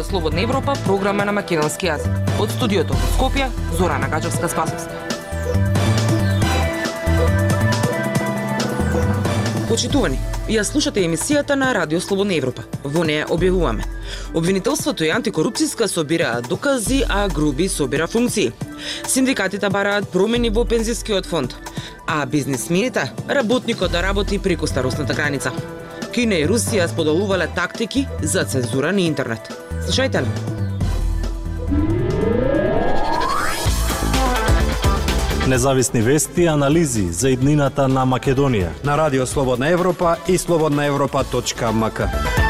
Радио Слободна Европа, програма на македонски јазик. Од студиото во Скопје, Зорана Гаджевска-Спасовска. Почитувани, ја слушате емисијата на Радио Слободна Европа. Во неја објавуваме. Обвинителството и антикорупцијска собираат докази, а груби собира функции. Синдикатите бараат промени во пензискиот фонд, а бизнисмените работникот да работи преку старосната граница. Кина и Русија споделувале тактики за цензура на интернет. Слушајте ли? Независни вести и анализи за иднината на Македонија. На Радио Слободна Европа и слободнаевропа.мк.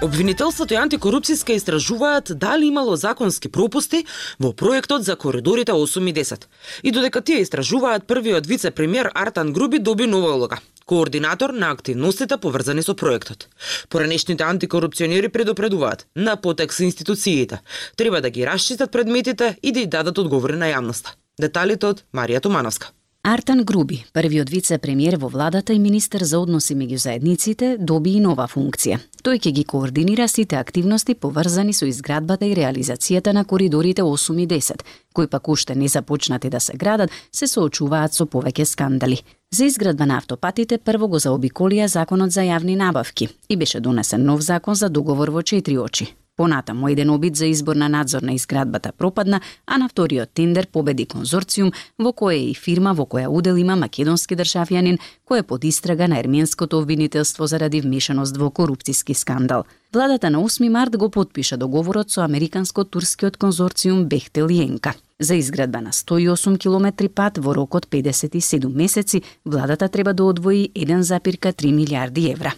Обвинителството и антикорупцијска истражуваат дали имало законски пропусти во проектот за коридорите 8 и 10. И додека тие истражуваат, првиот вице-премиер Артан Груби доби нова улога координатор на активностите поврзани со проектот. Поранешните антикорупционери предупредуваат на потек со институциите. Треба да ги расчистат предметите и да ја дадат одговори на јавноста. Деталите од Марија Томановска. Артан Груби, првиот вице-премиер во владата и министер за односи меѓу заедниците, доби и нова функција. Тој ќе ги координира сите активности поврзани со изградбата и реализацијата на коридорите 8 и 10, кои пак уште не започнати да се градат, се соочуваат со повеќе скандали. За изградба на автопатите прво го заобиколија законот за јавни набавки и беше донесен нов закон за договор во четири очи. Понатаму еден обид за избор на надзор на изградбата пропадна, а на вториот тендер победи конзорциум во кој е и фирма во која удел има македонски државјанин кој е под истрага на ерменското обвинителство заради вмешаност во корупцијски скандал. Владата на 8 март го подпиша договорот со американско-турскиот конзорциум Бехтел Јенка. За изградба на 108 километри пат во рок од 57 месеци, владата треба да одвои 1,3 милиарди евра.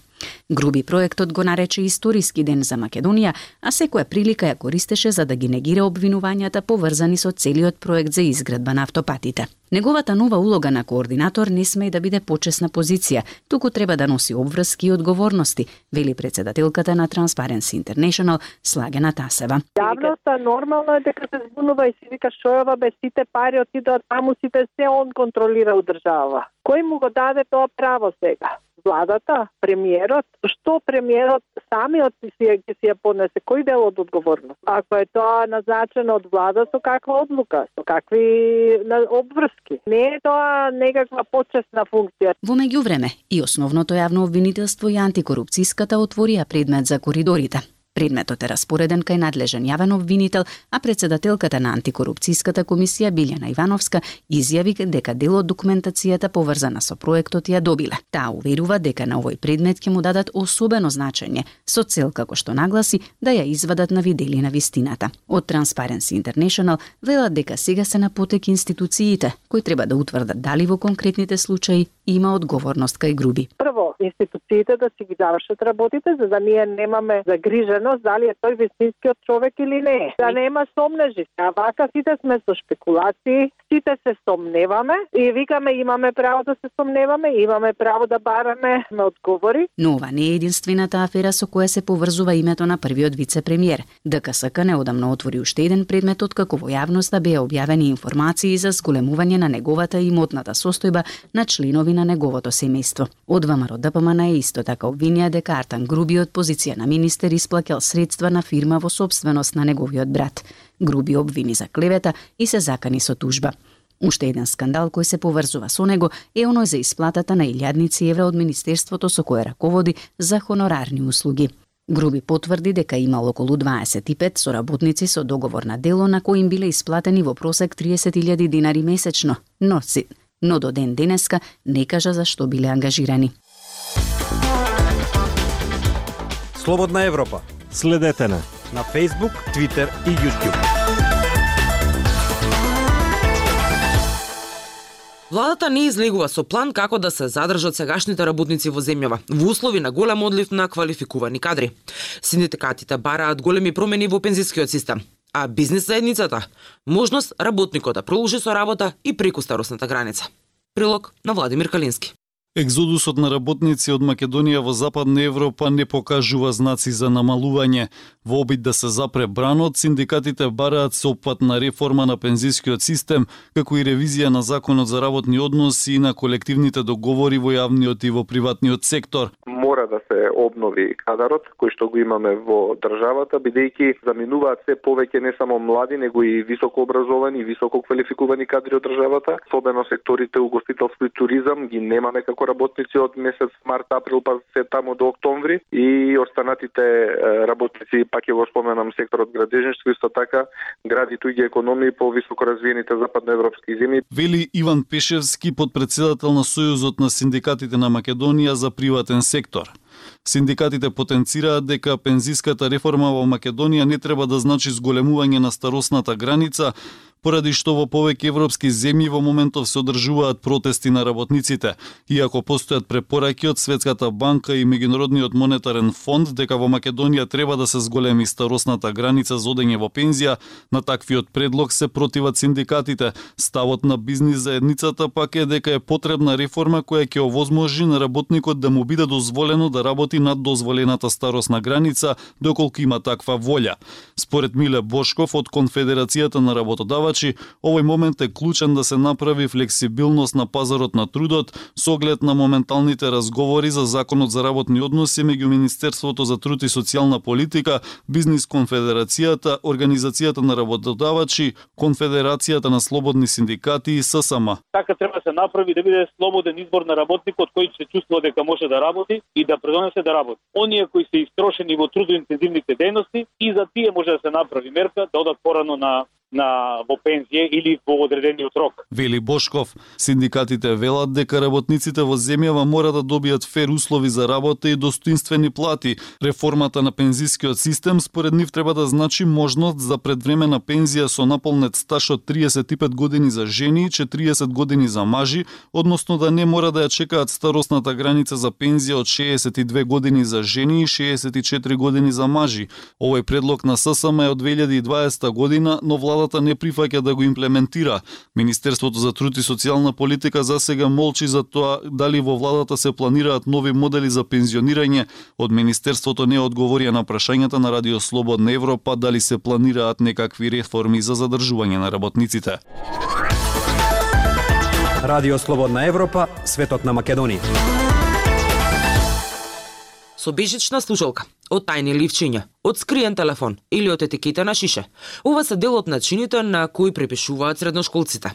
Груби проектот го нарече историски ден за Македонија, а секоја прилика ја користеше за да ги негира обвинувањата поврзани со целиот проект за изградба на автопатите. Неговата нова улога на координатор не сме да биде почесна позиција, туку треба да носи обврски и одговорности, вели председателката на Transparency International Слагена Тасева. Јавноста нормално е дека се збунува и си вика што е ова без сите пари отидоа таму сите се он контролира у држава. Кој му го даде тоа право сега? владата, премиерот, што премиерот самиот си ќе си ја понесе, кој дел од одговорност. Ако е тоа назначено од влада со каква одлука, со какви обврски. Не е тоа некаква почесна функција. Во меѓувреме и основното јавно обвинителство и антикорупцијската отворија предмет за коридорите. Предметот е распореден кај надлежен јавен обвинител, а председателката на антикорупцијската комисија Билјана Ивановска изјави дека дел од документацијата поврзана со проектот ја добиле. Таа уверува дека на овој предмет ќе му дадат особено значење, со цел како што нагласи да ја извадат на видели на вистината. Од Transparency International велат дека сега се на потек институциите, кои треба да утврдат дали во конкретните случаи има одговорност кај груби. Прво, институциите да си ги завршат работите, за да ние немаме загриженост дали е тој вистинскиот човек или не. Да нема сомнежи. А вака сите сме со спекулации, сите се сомневаме и викаме имаме право да се сомневаме, имаме право да бараме на одговори. Но ова не е единствената афера со која се поврзува името на првиот вице-премиер. ДКСК неодамно отвори уште еден предмет откако во јавноста да беа објавени информации за зголемување на неговата имотната состојба на членови на неговото семејство. Од ВМРО ДПМН е исто така обвинија дека Артан Груби од позиција на министер исплакал средства на фирма во собственост на неговиот брат. Груби обвини за клевета и се закани со тужба. Уште еден скандал кој се поврзува со него е оној за исплатата на илјадници евра од Министерството со кое раководи за хонорарни услуги. Груби потврди дека имал околу 25 соработници со договор на дело на кои им биле исплатени во просек 30.000 динари месечно, но, но до ден денеска не кажа за што биле ангажирани. Слободна Европа. Следете на на Facebook, Twitter и YouTube. Владата не излегува со план како да се задржат сегашните работници во земјава во услови на голем одлив на квалификувани кадри. Синдикатите бараат големи промени во пензискиот систем, а бизнис заедницата можност работникот да продолжи со работа и преку старосната граница. Прилог на Владимир Калински. Екзодусот на работници од Македонија во Западна Европа не покажува знаци за намалување. Во обид да се запре бранот, синдикатите бараат сеопфатна реформа на пензискиот систем, како и ревизија на законот за работни односи и на колективните договори во јавниот и во приватниот сектор. Да се обнови кадарот кој што го имаме во државата, бидејќи заминуваат се повеќе не само млади, него и високо образовани и високо квалификувани кадри од државата, особено секторите угостителство и туризам ги немаме како работници од месец март, април па се таму до октомври и останатите работници, пак ќе го споменам секторот градежништво исто така гради туѓи економии по високо развиените западноевропски земји. Вели Иван Пешевски, подпредседател на Сојузот на синдикатите на Македонија за приватен сектор. Синдикатите потенцираат дека пензиската реформа во Македонија не треба да значи зголемување на старосната граница, поради што во повеќе европски земји во моментов се одржуваат протести на работниците, иако постојат препораки од Светската банка и Меѓународниот монетарен фонд дека во Македонија треба да се зголеми старосната граница за одење во пензија, на таквиот предлог се противат синдикатите. Ставот на бизнис заедницата пак е дека е потребна реформа која ќе овозможи на работникот да му биде дозволено да работи над дозволената старосна граница доколку има таква волја. Според Миле Бошков од Конфедерацијата на работодавачите работодавачи, овој момент е клучен да се направи флексибилност на пазарот на трудот со оглед на моменталните разговори за законот за работни односи меѓу Министерството за труд и социјална политика, Бизнис конфедерацијата, Организацијата на работодавачи, Конфедерацијата на слободни синдикати и ССМ. Така треба да се направи да биде слободен избор на работникот кој се чувствува дека може да работи и да предонесе да работи. Оние кои се истрошени во трудоинтензивните дејности и за тие може да се направи мерка да одат порано на на во пензија или во одредениот рок. Вели Бошков, синдикатите велат дека работниците во земјава мора да добијат фер услови за работа и достоинствени плати. Реформата на пензискиот систем според нив треба да значи можност за предвремена пензија со наполнет стаж од 35 години за жени и 40 години за мажи, односно да не мора да ја чекаат старосната граница за пензија од 62 години за жени и 64 години за мажи. Овој предлог на ССМ е од 2020 година, но влада владата не прифаќа да го имплементира. Министерството за труд и социјална политика за сега молчи за тоа дали во владата се планираат нови модели за пензионирање. Од министерството не одговорија на прашањата на Радио Слободна Европа дали се планираат некакви реформи за задржување на работниците. Радио Слободна Европа, светот на Македонија со бежична слушалка, од тајни ливчиња, од скриен телефон или од етикета на шише. Ова се дел од начините на кои препишуваат средношколците.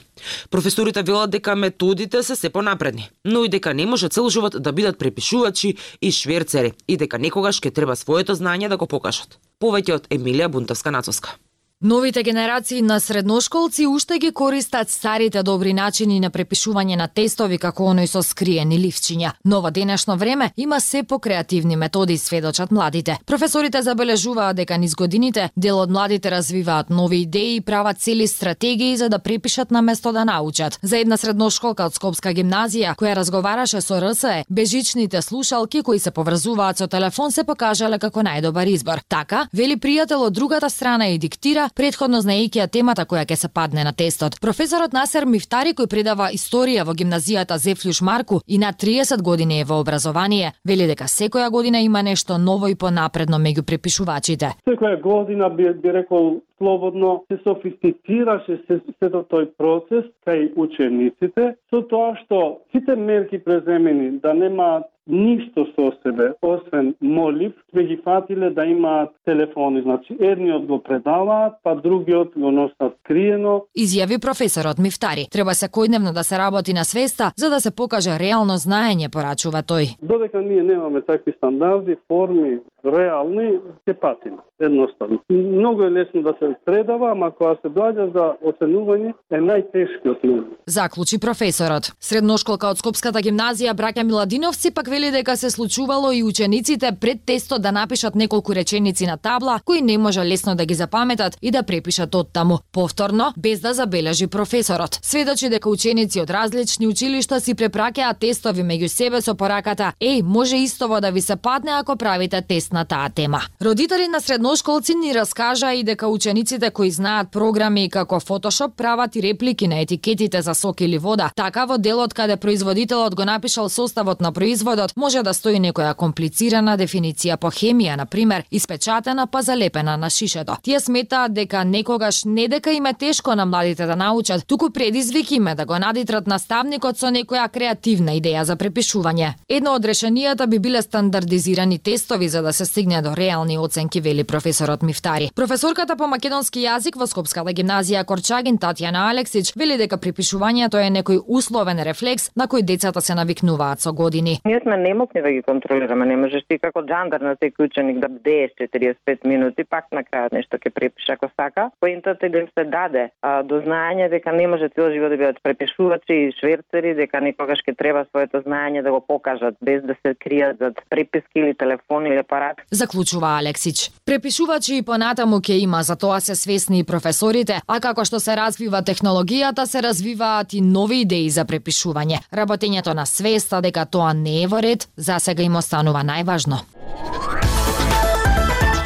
Професорите велат дека методите се се понапредни, но и дека не може цел живот да бидат препишувачи и шверцери и дека некогаш ќе треба своето знање да го покажат. Повеќе од Емилија Бунтовска-Нацовска. Новите генерации на средношколци уште ги користат старите добри начини на препишување на тестови како оној со скриени ливчиња. Но во денешно време има се покреативни методи, сведочат младите. Професорите забележуваат дека низ годините дел од младите развиваат нови идеи и прават цели стратегии за да препишат на место да научат. За една средношколка од Скопска гимназија која разговараше со РСЕ, бежичните слушалки кои се поврзуваат со телефон се покажале како најдобар избор. Така, вели пријател од другата страна и диктира предходно знаејќи темата која ќе се падне на тестот. Професорот Насер Мифтари кој предава историја во гимназијата Зефлюш Марку и на 30 години е во образование, вели дека секоја година има нешто ново и понапредно меѓу препишувачите. Секоја година би, би рекол слободно се софистицираше се, се тој процес кај учениците со тоа што сите мерки преземени да немаат ништо со себе, освен молив, сме ги фатиле да имаат телефони. Значи, едниот го предаваат, па другиот го носат криено. Изјави професорот Мифтари. Треба секојдневно да се работи на свеста, за да се покаже реално знаење, порачува тој. Додека ние немаме такви стандарди, форми, реални, ќе патиме. Едноставно. Многу е лесно да се предава, ама кога се доаѓа за оценување, е најтешкиот момент. Заклучи професорот. Средношколка од Скопската гимназија Браќа Миладиновци пак вели дека се случувало и учениците пред тестот да напишат неколку реченици на табла кои не може лесно да ги запаметат и да препишат од таму повторно без да забележи професорот. Сведочи дека ученици од различни училишта си препраќаат тестови меѓу себе со пораката: "Еј, може истово да ви се падне ако правите тест на таа тема." Родители на средношколци ни раскажа и дека учениците кои знаат програми како Photoshop прават и реплики на етикетите за сок или вода. Така во делот каде производителот го напишал составот на производот текстот може да стои некоја комплицирана дефиниција по хемија, на пример, испечатена па залепена на шишето. Тие сметаат дека некогаш не дека им е тешко на младите да научат, туку предизвик им е да го надитрат наставникот со некоја креативна идеја за препишување. Едно од решенијата би биле стандардизирани тестови за да се стигне до реални оценки, вели професорот Мифтари. Професорката по македонски јазик во Скопската гимназија Корчагин Татјана Алексич вели дека препишувањето е некој условен рефлекс на кој децата се навикнуваат со години. Ние сме немокни да ги контролираме, не можеш ти како джандар на секој ученик да бдееш 45 минути, пак на крајот нешто ќе препише ако сака. Поентата е да им се даде а, до знаење дека не може цел живот да бидат препишувачи и шверцери, дека некогаш ќе треба своето знаење да го покажат без да се кријат зад преписки или телефон или апарат. Заклучува Алексич. Препишувачи и понатаму ќе има, за тоа се свесни и професорите, а како што се развива технологијата, се развиваат и нови идеи за препишување. Работењето на свеста дека тоа не е во ред, за сега им останува најважно.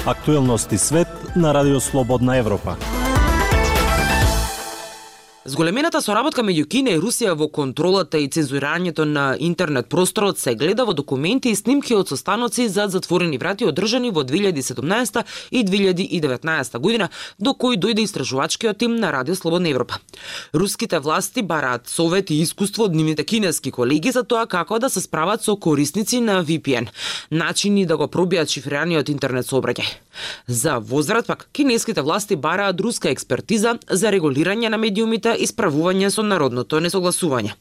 Актуелности свет на Радио Слободна Европа. Зголемената соработка меѓу Кина и Русија во контролата и цензурирањето на интернет просторот се гледа во документи и снимки од состаноци за затворени врати одржани во 2017 и 2019 година, до кои дојде истражувачкиот тим на Радио Слободна Европа. Руските власти бараат совет и искуство од нивните кинески колеги за тоа како да се справат со корисници на VPN, начини да го пробијат шифрираниот интернет сообраќај. За возврат пак, кинеските власти бараат руска експертиза за регулирање на медиумите за исправување со народното несогласување.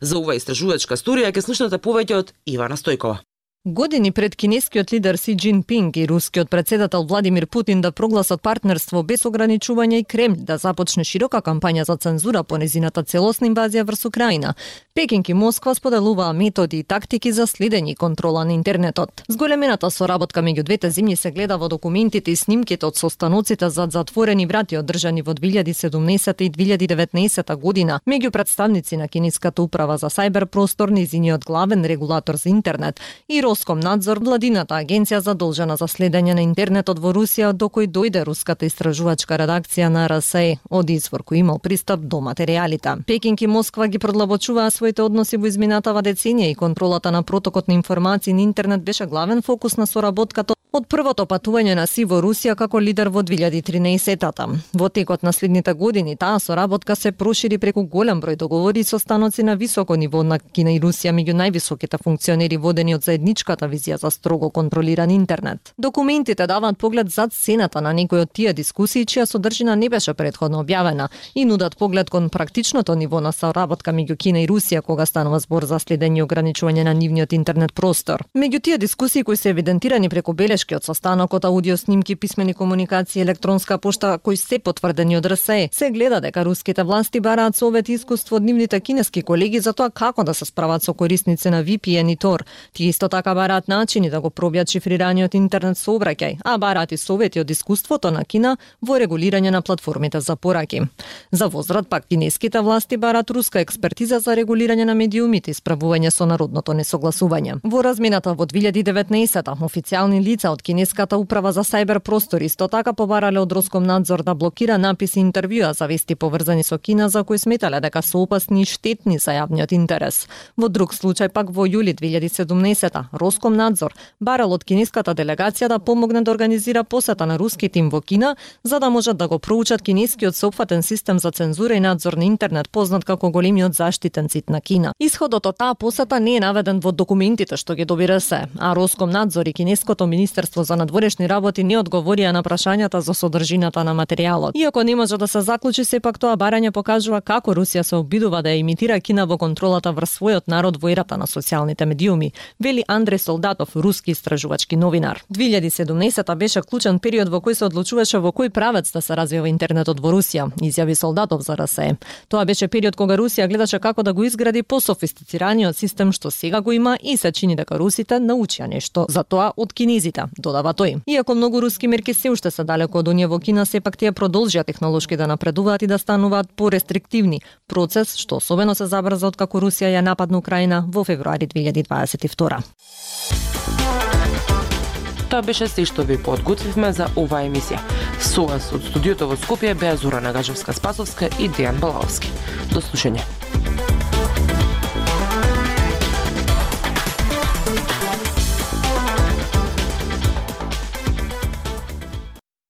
За ова истражувачка студија ќе слушнете повеќе од Ивана Стојкова. Години пред кинескиот лидер Си Джинпинг и рускиот председател Владимир Путин да прогласат партнерство без ограничување и Кремљ да започне широка кампања за цензура по незината целосна инвазија врз Украина, Пекинг и Москва споделуваа методи и тактики за следење и контрола на интернетот. Зголемената соработка меѓу двете земји се гледа во документите и снимките од состаноците за затворени врати одржани во 2017 и 2019 година меѓу представници на кинеската управа за сајбер простор, низиниот главен регулатор за интернет и надзор владината агенција задолжена за следење на интернетот во Русија до кој дојде руската истражувачка редакција на РСЕ од извор кој имал пристап до материјалите. Пекинг и Москва ги продлабочуваа своите односи во изминатава деценија и контролата на протокот на информации на интернет беше главен фокус на соработката од првото патување на Си во Русија како лидер во 2013-тата. Во текот на следните години таа соработка се прошири преку голем број договори со станоци на високо ниво на Кина и Русија меѓу највисоките функционери водени од заедничката визија за строго контролиран интернет. Документите даваат поглед зад сената на некои од тие дискусии чија содржина не беше предходно објавена и нудат поглед кон практичното ниво на соработка меѓу Кина и Русија кога станува збор за следење и ограничување на нивниот интернет простор. Меѓу тие дискусии кои се евидентирани преку белешки од состанокот, аудио снимки, писмени комуникации, електронска пошта кои се потврдени од РСЕ, се гледа дека руските власти бараат совет искуство од нивните кинески колеги за тоа како да се справат со корисници на VPN и Tor. Тие исто така бараат начини да го пробијат шифрираниот интернет сообраќај, а бараат и совети од искуството на Кина во регулирање на платформите за пораки. За возврат пак кинеските власти бараат руска експертиза за регулирање на медиумите и справување со народното несогласување. Во размената во 2019 официјални лица од кинеската управа за сајбер простор исто така побарале од надзор да блокира написи и интервјуа за вести поврзани со Кина за кои сметале дека се опасни и штетни за јавниот интерес. Во друг случај пак во јули 2017 надзор барал од кинеската делегација да помогне да организира посета на руски тим во Кина за да можат да го проучат кинескиот соопфатен систем за цензура и надзор на интернет познат како големиот заштитен цит на Кина. Исходот од таа посета не е наведен во документите што ги доби РСЕ, а надзор и кинеското министерство за надворешни работи не одговорија на прашањата за содржината на материјалот. Иако не може да се заклучи, сепак тоа барање покажува како Русија се обидува да ја имитира Кина во контролата врз својот народ во ерата на социјалните медиуми, вели Андре Солдатов, руски истражувачки новинар. 2017 беше клучен период во кој се одлучуваше во кој правец да се развива интернетот во Русија, изјави Солдатов за РСЕ. Тоа беше период кога Русија гледаше како да го изгради пософистицираниот систем што сега го има и се чини дека русите научија нешто за тоа од кинезите додава тој. Иако многу руски мерки се уште се далеко од оние во Кина, сепак тие продолжија технолошки да напредуваат и да стануваат порестриктивни, процес што особено се забрза од како Русија ја нападна Украина во февруари 2022. Тоа беше се што ви подготвивме за оваа емисија. Со вас од студиото во Скопје беа Зора Нагажевска Спасовска и Дејан Балаовски. До слушање.